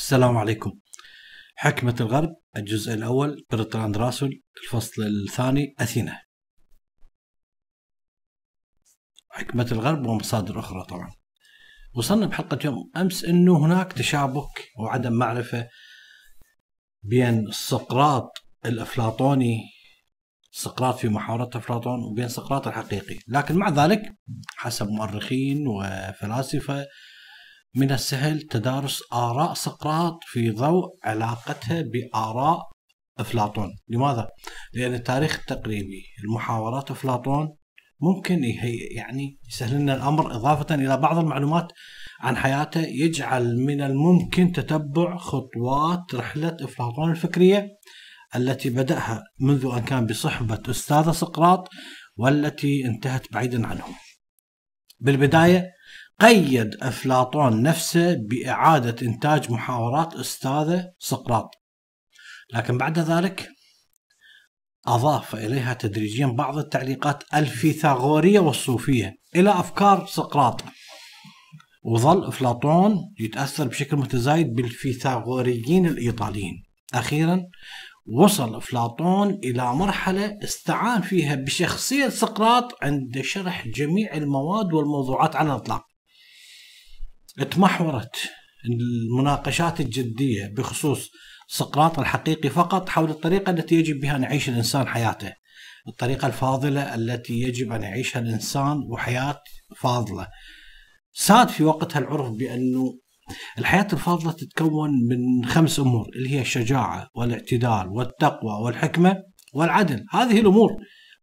السلام عليكم. حكمة الغرب الجزء الأول برتراند راسل الفصل الثاني أثينا. حكمة الغرب ومصادر أخرى طبعا. وصلنا بحلقة يوم أمس أنه هناك تشابك وعدم معرفة بين سقراط الأفلاطوني سقراط في محاورة أفلاطون وبين سقراط الحقيقي. لكن مع ذلك حسب مؤرخين وفلاسفة من السهل تدارس آراء سقراط في ضوء علاقتها بآراء أفلاطون لماذا؟ لأن التاريخ التقريبي المحاورات أفلاطون ممكن يعني يسهل لنا الأمر إضافة إلى بعض المعلومات عن حياته يجعل من الممكن تتبع خطوات رحلة أفلاطون الفكرية التي بدأها منذ أن كان بصحبة أستاذ سقراط والتي انتهت بعيدا عنه بالبداية قيد أفلاطون نفسه بإعادة إنتاج محاورات أستاذه سقراط. لكن بعد ذلك أضاف إليها تدريجيا بعض التعليقات الفيثاغورية والصوفية إلى أفكار سقراط. وظل أفلاطون يتأثر بشكل متزايد بالفيثاغوريين الإيطاليين. أخيرا وصل أفلاطون إلى مرحلة استعان فيها بشخصية سقراط عند شرح جميع المواد والموضوعات على الإطلاق. تمحورت المناقشات الجدية بخصوص سقراط الحقيقي فقط حول الطريقة التي يجب بها أن يعيش الإنسان حياته. الطريقة الفاضلة التي يجب أن يعيشها الإنسان وحياة فاضلة. ساد في وقتها العرف بأنه الحياة الفاضلة تتكون من خمس أمور اللي هي الشجاعة والاعتدال والتقوى والحكمة والعدل. هذه الأمور.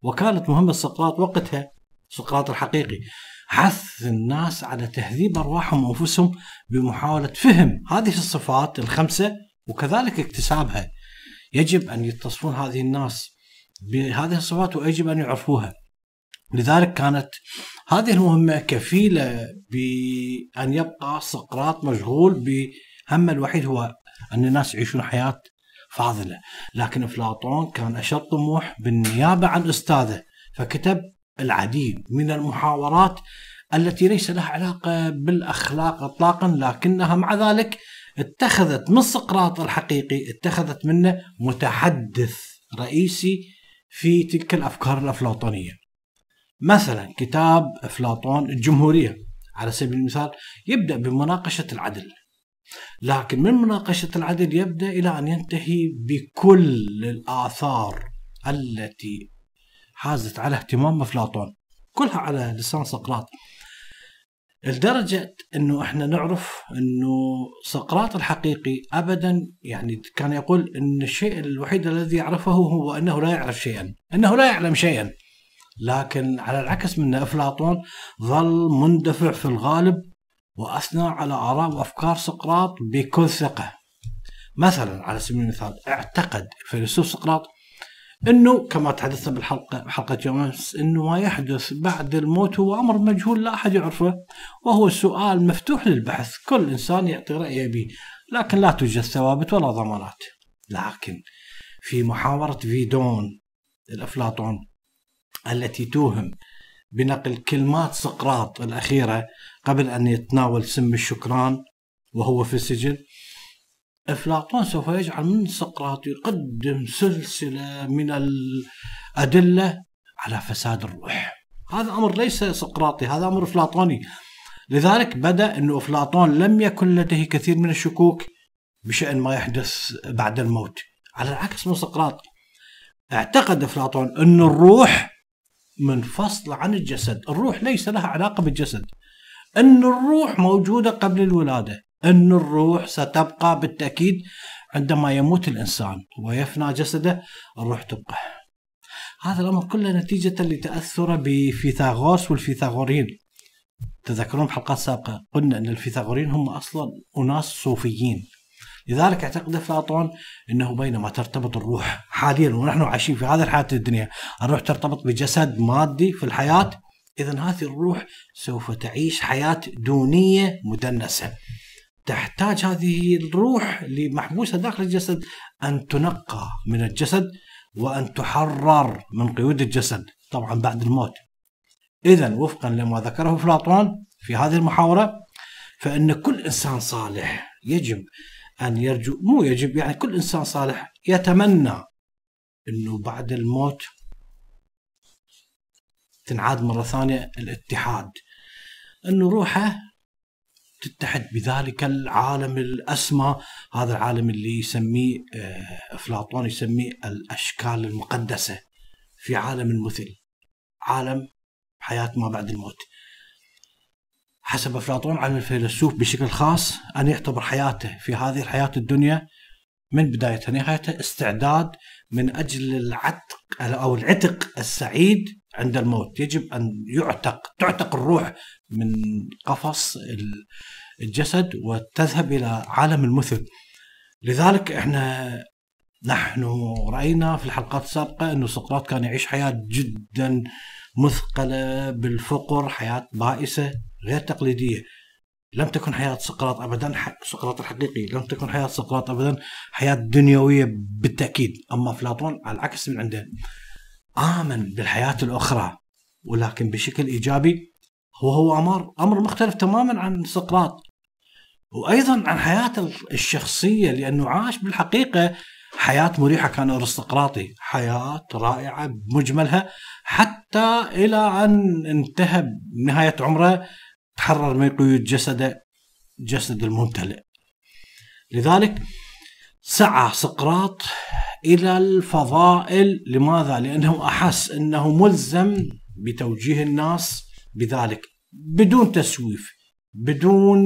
وكانت مهمة سقراط وقتها سقراط الحقيقي. حث الناس على تهذيب أرواحهم وأنفسهم بمحاولة فهم هذه الصفات الخمسة وكذلك اكتسابها. يجب أن يتصفون هذه الناس بهذه الصفات ويجب أن يعرفوها. لذلك كانت هذه المهمة كفيلة بأن يبقى سقراط مشغول بهم الوحيد هو أن الناس يعيشون حياة فاضلة. لكن أفلاطون كان أشد طموح بالنيابة عن أستاذه فكتب العديد من المحاورات التي ليس لها علاقة بالأخلاق إطلاقا لكنها مع ذلك اتخذت من سقراط الحقيقي اتخذت منه متحدث رئيسي في تلك الأفكار الأفلاطونية. مثلا كتاب أفلاطون الجمهورية على سبيل المثال يبدأ بمناقشة العدل. لكن من مناقشة العدل يبدأ إلى أن ينتهي بكل الآثار التي حازت على اهتمام أفلاطون كلها على لسان سقراط لدرجة إنه إحنا نعرف إنه سقراط الحقيقي ابدا يعني كان يقول إن الشيء الوحيد الذي يعرفه هو إنه لا يعرف شيئا، إنه لا يعلم شيئا. لكن على العكس من أفلاطون ظل مندفع في الغالب وأثنى على آراء وأفكار سقراط بكل ثقة. مثلا على سبيل المثال اعتقد فيلسوف سقراط إنه كما تحدثنا بالحلقة حلقة يوم امس إنه ما يحدث بعد الموت هو أمر مجهول لا أحد يعرفه وهو سؤال مفتوح للبحث. كل إنسان يعطي رأيه به لكن لا توجد ثوابت ولا ضمانات. لكن في محاورة فيدون الأفلاطون التي توهم بنقل كلمات سقراط الأخيرة قبل أن يتناول سم الشكران وهو في السجن أفلاطون سوف يجعل من سقراط يقدم سلسلة من الأدلة على فساد الروح. هذا أمر ليس سقراطي هذا أمر أفلاطوني. لذلك بدأ أن أفلاطون لم يكن لديه كثير من الشكوك بشأن ما يحدث بعد الموت. على العكس من سقراط اعتقد أفلاطون أن الروح منفصلة عن الجسد. الروح ليس لها علاقة بالجسد. أن الروح موجودة قبل الولادة. أن الروح ستبقى بالتأكيد عندما يموت الإنسان ويفنى جسده الروح تبقى. هذا الأمر كله نتيجة لتأثره بفيثاغورس والفيثاغوريين تذكرون بحلقات سابقة قلنا أن الفيثاغوريين هم أصلا أناس صوفيين. لذلك أعتقد أفلاطون إنه بينما ترتبط الروح حاليا ونحن عايشين في هذه الحياة الدنيا، الروح ترتبط بجسد مادي في الحياة، اذا هذه الروح سوف تعيش حياة دونية مدنسة. تحتاج هذه الروح اللي محبوسه داخل الجسد أن تنقى من الجسد وأن تحرر من قيود الجسد طبعا بعد الموت. اذا وفقا لما ذكره افلاطون في هذه المحاورة فإن كل إنسان صالح يجب أن يرجو مو يجب يعني كل إنسان صالح يتمنى إنه بعد الموت تنعاد مرة ثانية الاتحاد إنه روحه تتحد بذلك العالم الأسمى. هذا العالم اللي يسميه آه، أفلاطون يسميه الأشكال المقدسة في عالم المثل. عالم حياة ما بعد الموت. حسب أفلاطون على الفيلسوف بشكل خاص أن يعتبر حياته في هذه الحياة الدنيا من بدايتها لنهايتها استعداد من أجل العتق أو العتق السعيد عند الموت. يجب أن يعتق تعتق الروح من قفص الجسد وتذهب إلى عالم المثل. لذلك إحنا نحن رأينا في الحلقات السابقة إنه سقراط كان يعيش حياة جدا مثقلة بالفقر حياة بائسة غير تقليدية. لم تكن حياة سقراط أبدا سقراط الحقيقي. لم تكن حياة سقراط أبدا حياة دنيوية بالتأكيد. أما أفلاطون على العكس من عنده آمن بالحياة الأخرى ولكن بشكل إيجابي هو هو أمر أمر مختلف تماما عن سقراط وأيضا عن حياته الشخصية لأنه عاش بالحقيقة حياة مريحة كان أرستقراطي حياة رائعة بمجملها حتى إلى أن انتهى بنهاية عمره تحرر من قيود جسده جسد الممتلئ. لذلك سعى سقراط إلى الفضائل لماذا؟ لأنه أحس أنه ملزم بتوجيه الناس بذلك بدون تسويف بدون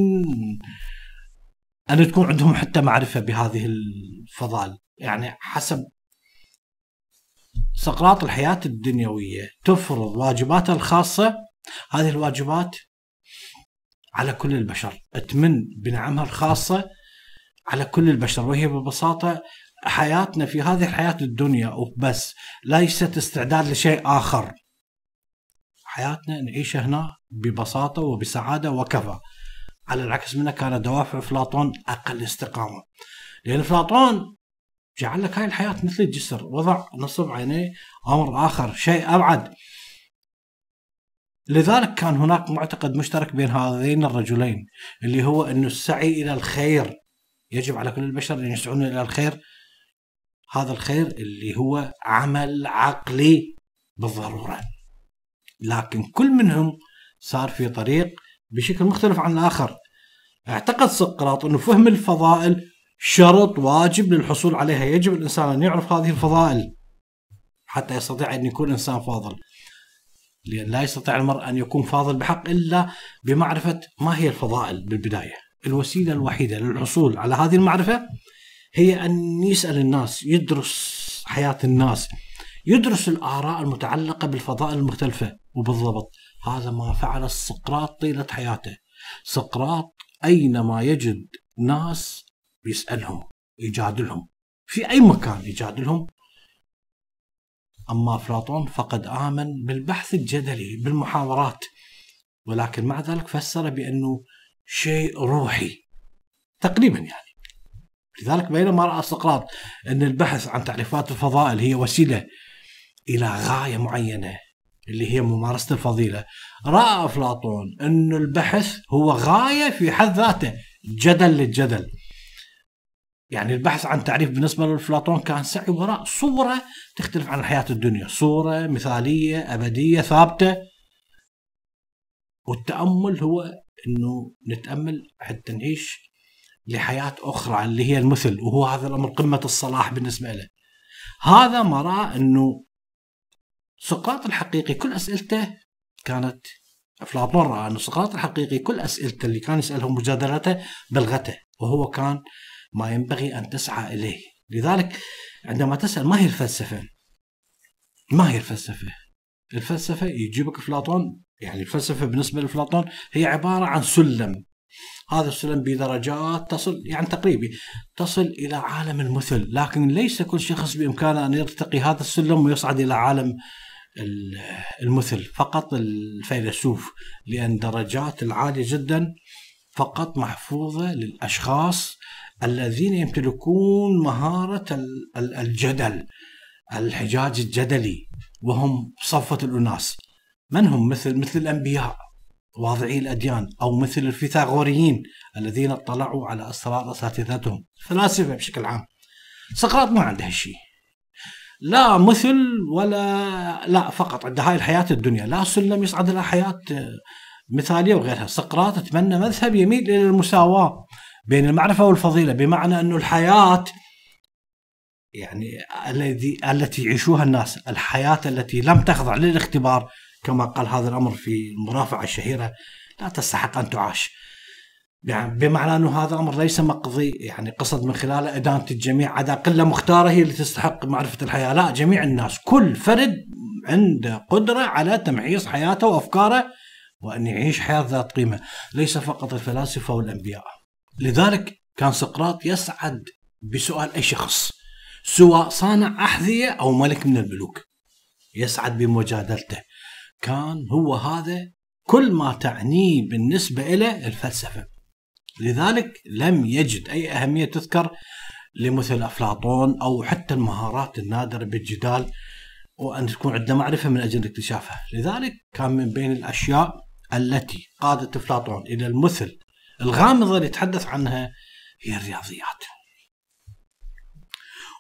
أن تكون عندهم حتى معرفة بهذه الفضائل يعني حسب سقراط الحياة الدنيوية تفرض واجباتها الخاصة هذه الواجبات على كل البشر تمن بنعمها الخاصة على كل البشر وهي ببساطة حياتنا في هذه الحياة الدنيا وبس ليست استعداد لشيء آخر. حياتنا نعيشها هنا ببساطة وبسعادة وكفى. على العكس منها كانت دوافع أفلاطون أقل استقامة. لأن أفلاطون جعل لك هاي الحياة مثل الجسر وضع نصب عينيه أمر آخر شيء أبعد. لذلك كان هناك معتقد مشترك بين هذين الرجلين اللي هو أن السعي إلى الخير يجب على كل البشر أن يسعون إلى الخير. هذا الخير اللي هو عمل عقلي بالضرورة. لكن كل منهم صار في طريق بشكل مختلف عن الآخر. اعتقد سقراط أنه فهم الفضائل شرط واجب للحصول عليها. يجب الإنسان أن يعرف هذه الفضائل حتى يستطيع أن يكون إنسان فاضل. لأن لا يستطيع المرء أن يكون فاضل بحق إلا بمعرفة ما هي الفضائل بالبداية. الوسيلة الوحيدة للحصول على هذه المعرفة هي أن يسأل الناس يدرس حياة الناس يدرس الآراء المتعلقة بالفضائل المختلفة. وبالضبط هذا ما فعل سقراط طيلة حياته. سقراط أينما يجد ناس يسألهم يجادلهم. في أي مكان يجادلهم؟ أما أفلاطون فقد آمن بالبحث الجدلي بالمحاورات. ولكن مع ذلك فسر بأنه شيء روحي. تقريبا يعني. لذلك بينما رأى سقراط أن البحث عن تعريفات الفضائل هي وسيلة إلى غاية معينة اللي هي ممارسة الفضيلة. رأى أفلاطون أن البحث هو غاية في حد ذاته جدل للجدل. يعني البحث عن تعريف بالنسبة لأفلاطون كان سعي وراء صورة تختلف عن الحياة الدنيا. صورة مثالية أبدية ثابتة. والتأمل هو أنه نتأمل حتى نعيش لحياة أخرى اللي هي المثل وهو هذا الأمر قمة الصلاح بالنسبة له. هذا ما رأى أنه سقراط الحقيقي كل أسئلته كانت أفلاطون رأى أن سقراط الحقيقي كل أسئلته اللي كان يسألهم مجادلته بلغته وهو كان ما ينبغي أن تسعى إليه. لذلك عندما تسأل ما هي الفلسفة؟ ما هي الفلسفة؟ الفلسفة يجيبك أفلاطون يعني الفلسفة بالنسبة لأفلاطون هي عبارة عن سلم. هذا السلم بدرجات تصل يعني تقريبي تصل إلى عالم المثل لكن ليس كل شخص بإمكانه أن يرتقي هذا السلم ويصعد إلى عالم المثل فقط الفيلسوف لأن درجات العالية جدا فقط محفوظة للأشخاص الذين يمتلكون مهارة الجدل الحجاج الجدلي وهم صفة الأناس. من هم مثل مثل الأنبياء واضعي الأديان أو مثل الفيثاغوريين الذين اطلعوا على أسرار أساتذتهم؟ فلاسفة بشكل عام. سقراط ما عنده هالشيء لا مثل ولا لا فقط عنده هاي الحياة الدنيا. لا سلم يصعد إلى حياة مثالية وغيرها. سقراط تبنى مذهب يميل إلى المساواة بين المعرفة والفضيلة بمعنى أنه الحياة يعني الذي التي يعيشوها الناس الحياة التي لم تخضع للاختبار كما قال هذا الأمر في المرافعة الشهيرة لا تستحق أن تعاش. يعني بمعنى أنه هذا أمر ليس مقضي يعني قصد من خلاله إدانة الجميع عدا قلة مختارة هي اللي تستحق معرفة الحياة. لا جميع الناس كل فرد عنده قدرة على تمحيص حياته وأفكاره وأن يعيش حياة ذات قيمة ليس فقط الفلاسفة والأنبياء. لذلك كان سقراط يسعد بسؤال أي شخص سواء صانع أحذية أو ملك من الملوك يسعد بمجادلته. كان هو هذا كل ما تعنيه بالنسبة إلى الفلسفة. لذلك لم يجد أي أهمية تذكر لمثل أفلاطون أو حتى المهارات النادرة بالجدال وأن تكون عنده معرفة من أجل اكتشافها. لذلك كان من بين الأشياء التي قادت أفلاطون إلى المثل الغامضة اللي يتحدث عنها هي الرياضيات.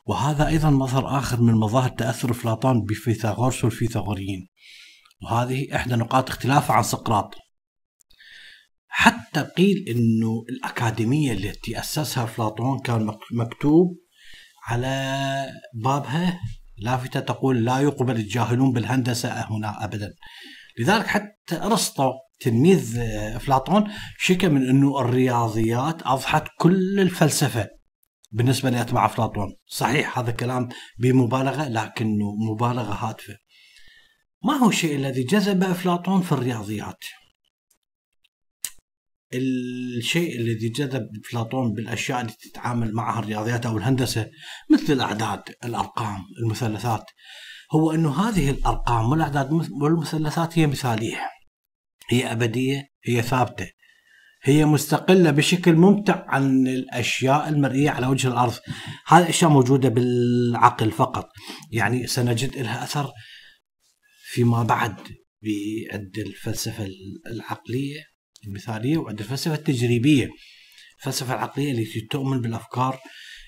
وهذا أيضا مظهر آخر من مظاهر تأثر أفلاطون بفيثاغورس والفيثاغوريين. وهذه إحدى نقاط اختلافه عن سقراط. حتى قيل إنه الأكاديمية التي أسسها افلاطون كان مكتوب على بابها لافته تقول لا يقبل الجاهلون بالهندسة هنا ابدا. لذلك حتى أرسطو تلميذ افلاطون شكى من إنه الرياضيات أضحت كل الفلسفة بالنسبة لأتباع افلاطون صحيح هذا كلام بمبالغة لكنه مبالغة هادفة. ما هو الشيء الذي جذب أفلاطون في الرياضيات الشيء الذي جذب أفلاطون بالأشياء التي تتعامل معها الرياضيات أو الهندسة مثل الأعداد، الأرقام، المثلثات هو انه هذه الأرقام والأعداد والمثلثات هي مثالية. هي أبدية، هي ثابتة. هي مستقلة بشكل ممتع عن الأشياء المرئية على وجه الأرض. هذه الأشياء موجودة بالعقل فقط. يعني سنجد لها أثر فيما بعد بعد الفلسفة العقلية المثالية وعند الفلسفة التجريبية. الفلسفة العقلية التي تؤمن بالأفكار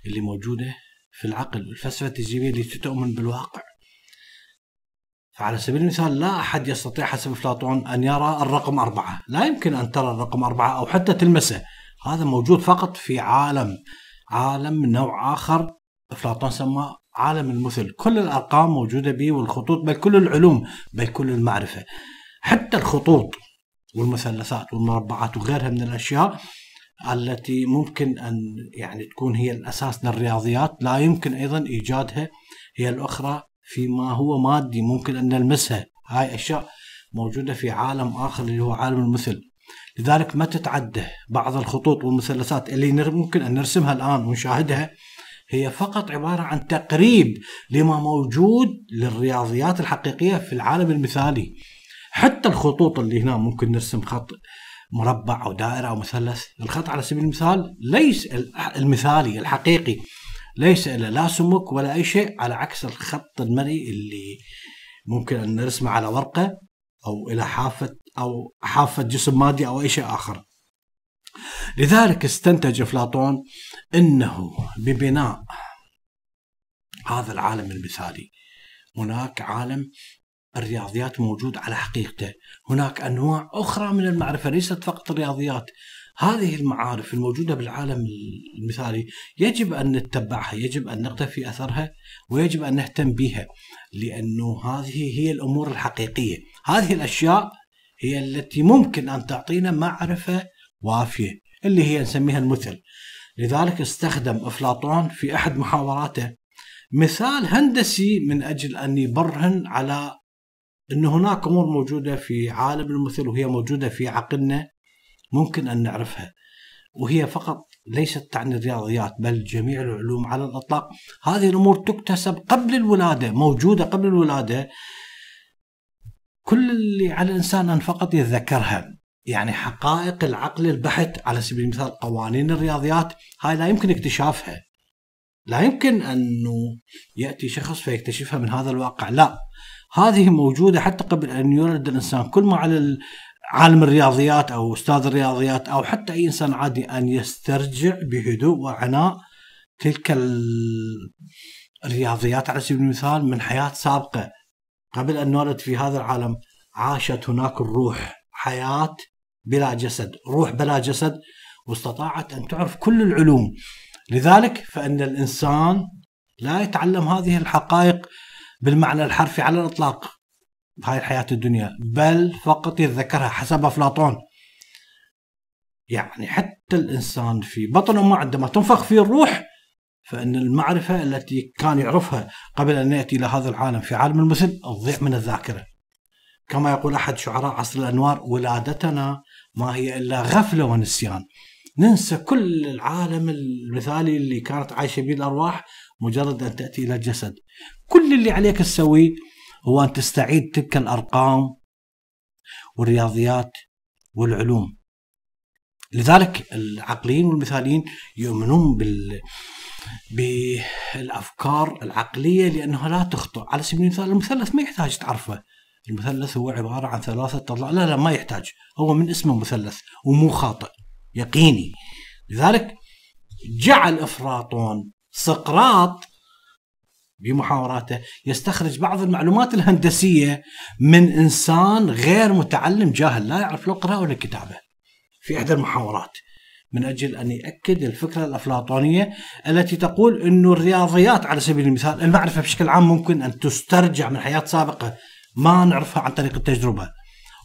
اللي موجودة في العقل الفلسفة التجريبية التي تؤمن بالواقع. فعلى سبيل المثال لا أحد يستطيع حسب أفلاطون أن يرى الرقم أربعة. لا يمكن أن ترى الرقم أربعة أو حتى تلمسه. هذا موجود فقط في عالم عالم نوع آخر. أفلاطون سماه عالم المثل. كل الأرقام موجودة به والخطوط بل كل العلوم بل كل المعرفة. حتى الخطوط والمثلثات والمربعات وغيرها من الأشياء التي ممكن أن يعني تكون هي الأساس للرياضيات لا يمكن أيضا إيجادها هي الأخرى فيما هو مادي ممكن أن نلمسها. هاي أشياء موجودة في عالم آخر اللي هو عالم المثل. لذلك ما تتعدى بعض الخطوط والمثلثات اللي ممكن أن نرسمها الآن ونشاهدها هي فقط عبارة عن تقريب لما موجود للرياضيات الحقيقية في العالم المثالي. حتى الخطوط اللي هنا ممكن نرسم خط مربع أو دائرة أو مثلث. الخط على سبيل المثال ليس المثالي الحقيقي. ليس له لا سمك ولا أي شيء على عكس الخط المرئي اللي ممكن أن نرسمه على ورقة أو إلى حافة أو حافة جسم مادي أو أي شيء آخر. لذلك استنتج افلاطون إنه ببناء هذا العالم المثالي. هناك عالم الرياضيات موجود على حقيقته. هناك أنواع أخرى من المعرفة ليست فقط الرياضيات. هذه المعارف الموجودة بالعالم المثالي يجب أن نتبعها يجب أن نقتفي أثرها ويجب أن نهتم بها لأنه هذه هي الأمور الحقيقية. هذه الأشياء هي التي ممكن أن تعطينا معرفة وافية. اللي هي نسميها المثل. لذلك استخدم أفلاطون في أحد محاوراته. مثال هندسي من أجل أن يبرهن على أن هناك أمور موجودة في عالم المثل وهي موجودة في عقلنا ممكن أن نعرفها. وهي فقط ليست تعني الرياضيات بل جميع العلوم على الإطلاق. هذه الأمور تكتسب قبل الولادة موجودة قبل الولادة. كل اللي على الإنسان أن فقط يتذكرها. يعني حقائق العقل البحت على سبيل المثال قوانين الرياضيات هاي لا يمكن اكتشافها. لا يمكن أنه يأتي شخص فيكتشفها من هذا الواقع لا. هذه موجودة حتى قبل أن يولد الإنسان. كل ما على عالم الرياضيات أو أستاذ الرياضيات أو حتى أي إنسان عادي أن يسترجع بهدوء وعناء تلك الرياضيات على سبيل المثال من حياة سابقة. قبل أن نولد في هذا العالم عاشت هناك الروح حياة بلا جسد روح بلا جسد واستطاعت أن تعرف كل العلوم. لذلك فإن الإنسان لا يتعلم هذه الحقائق بالمعنى الحرفي على الإطلاق. بهاي الحياة الدنيا. بل فقط يتذكرها حسب أفلاطون. يعني حتى الإنسان في بطن امه عندما تنفخ فيه الروح فإن المعرفة التي كان يعرفها قبل أن يأتي إلى هذا العالم في عالم المثل تضيع من الذاكرة. كما يقول أحد شعراء عصر الأنوار ولادتنا ما هي إلا غفلة ونسيان. ننسى كل العالم المثالي اللي كانت عايشة به الأرواح مجرد أن تأتي إلى الجسد. كل اللي عليك تسويه هو أن تستعيد تلك الأرقام والرياضيات والعلوم. لذلك العقليين والمثاليين يؤمنون بال بالأفكار العقلية لأنها لا تخطئ، على سبيل المثال المثلث ما يحتاج تعرفه. المثلث هو عبارة عن ثلاثة اضلاع، لا لا ما يحتاج، هو من اسمه مثلث ومو خاطئ، يقيني. لذلك جعل افلاطون سقراط بمحاوراته يستخرج بعض المعلومات الهندسية من إنسان غير متعلم جاهل لا يعرف لا القراءه ولا الكتابه في إحدى المحاورات. من أجل أن يأكد الفكرة الافلاطونيه التي تقول إنه الرياضيات على سبيل المثال المعرفة بشكل عام ممكن أن تسترجع من حياة سابقة ما نعرفها عن طريق التجربة.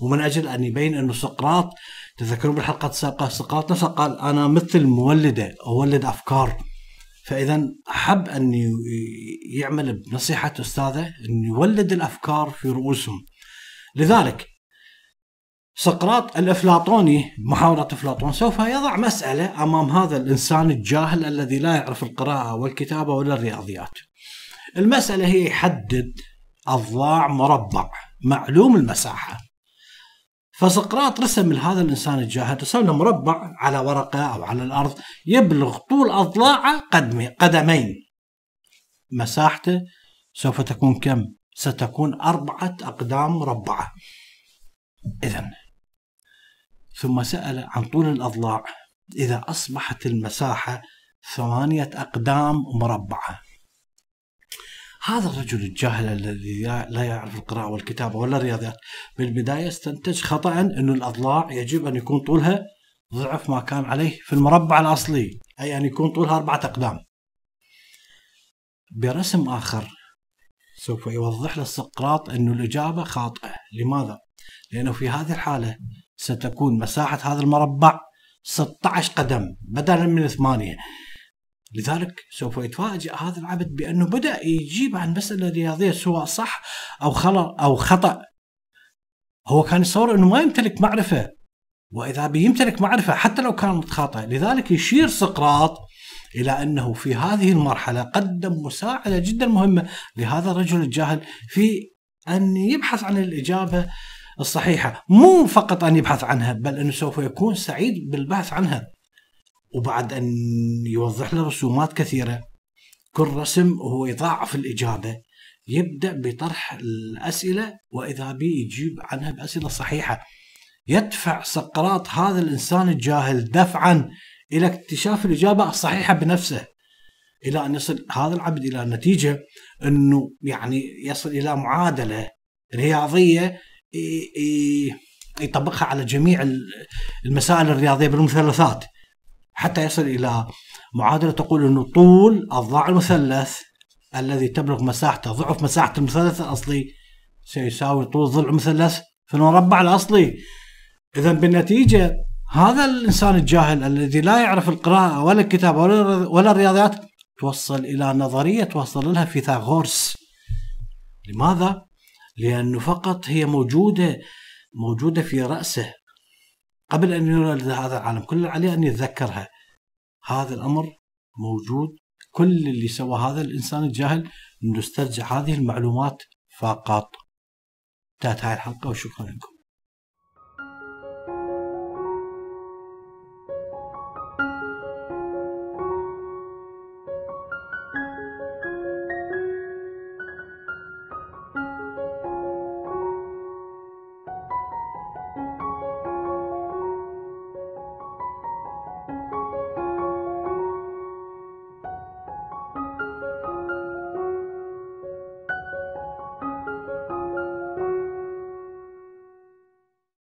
ومن أجل أن يبين انه سقراط تذكرون بالحلقات السابقة سقراط نفسه قال أنا مثل مولدة أولد أفكار. فإذا حب أن يعمل بنصيحة أستاذه أن يولد الأفكار في رؤوسهم. لذلك سقراط الأفلاطوني محاورة أفلاطون سوف يضع مسألة أمام هذا الإنسان الجاهل الذي لا يعرف القراءة والكتابة ولا الرياضيات. المسألة هي يحدد أضلاع مربع معلوم المساحة. فسقراط رسم لهذا الإنسان الجاهل رسم له مربع على ورقة أو على الأرض يبلغ طول اضلاعه قدمين. مساحته سوف تكون كم؟ ستكون أربعة أقدام مربعة. إذا ثم سأل عن طول الأضلاع إذا أصبحت المساحة ثمانية أقدام مربعة هذا الرجل الجاهل الذي لا يعرف القراءة والكتابة ولا الرياضيات. بالبداية استنتج خطأ أن الأضلاع يجب أن يكون طولها ضعف ما كان عليه في المربع الأصلي أي أن يكون طولها أربعة أقدام. برسم آخر سوف يوضح للسقراط أن الإجابة خاطئة. لماذا؟ لأنه في هذه الحالة ستكون مساحة هذا المربع 16 قدم بدلا من ثمانية لذلك سوف يتفاجأ هذا العبد بأنه بدأ يجيب عن مسألة رياضية سواء صح خطأ أو خطأ. هو كان يتصور أنه ما يمتلك معرفة وإذا بيمتلك معرفة حتى لو كانت خاطئة لذلك يشير سقراط إلى أنه في هذه المرحلة قدم مساعدة جدا مهمة لهذا الرجل الجاهل في أن يبحث عن الإجابة الصحيحة. مو فقط أن يبحث عنها بل أنه سوف يكون سعيد بالبحث عنها. وبعد أن يوضح له رسومات كثيرة كل رسم هو يضاعف الإجابة. يبدأ بطرح الأسئلة وإذا به يجيب عنها بأسئلة صحيحة. يدفع سقراط هذا الإنسان الجاهل دفعا إلى اكتشاف الإجابة الصحيحة بنفسه. إلى أن يصل هذا العبد إلى النتيجة أنه يعني يصل إلى معادلة رياضية يطبقها على جميع المسائل الرياضية بالمثلثات. حتى يصل إلى معادلة تقول إنه طول اضلاع المثلث الذي تبلغ مساحته ضعف مساحة المثلث الأصلي سيساوي طول ضلع المثلث في المربع الأصلي. اذا بالنتيجة هذا الإنسان الجاهل الذي لا يعرف القراءة ولا الكتابه ولا الرياضيات توصل إلى نظرية توصل لها فيثاغورس. لماذا؟ لأنه فقط هي موجودة موجودة في رأسه. قبل أن يولد هذا العالم كل عليه أن يتذكرها. هذا الأمر موجود. كل اللي سوى هذا الإنسان الجاهل أنه استرجع هذه المعلومات فقط. انتهت هاي الحلقة وشكرا لكم.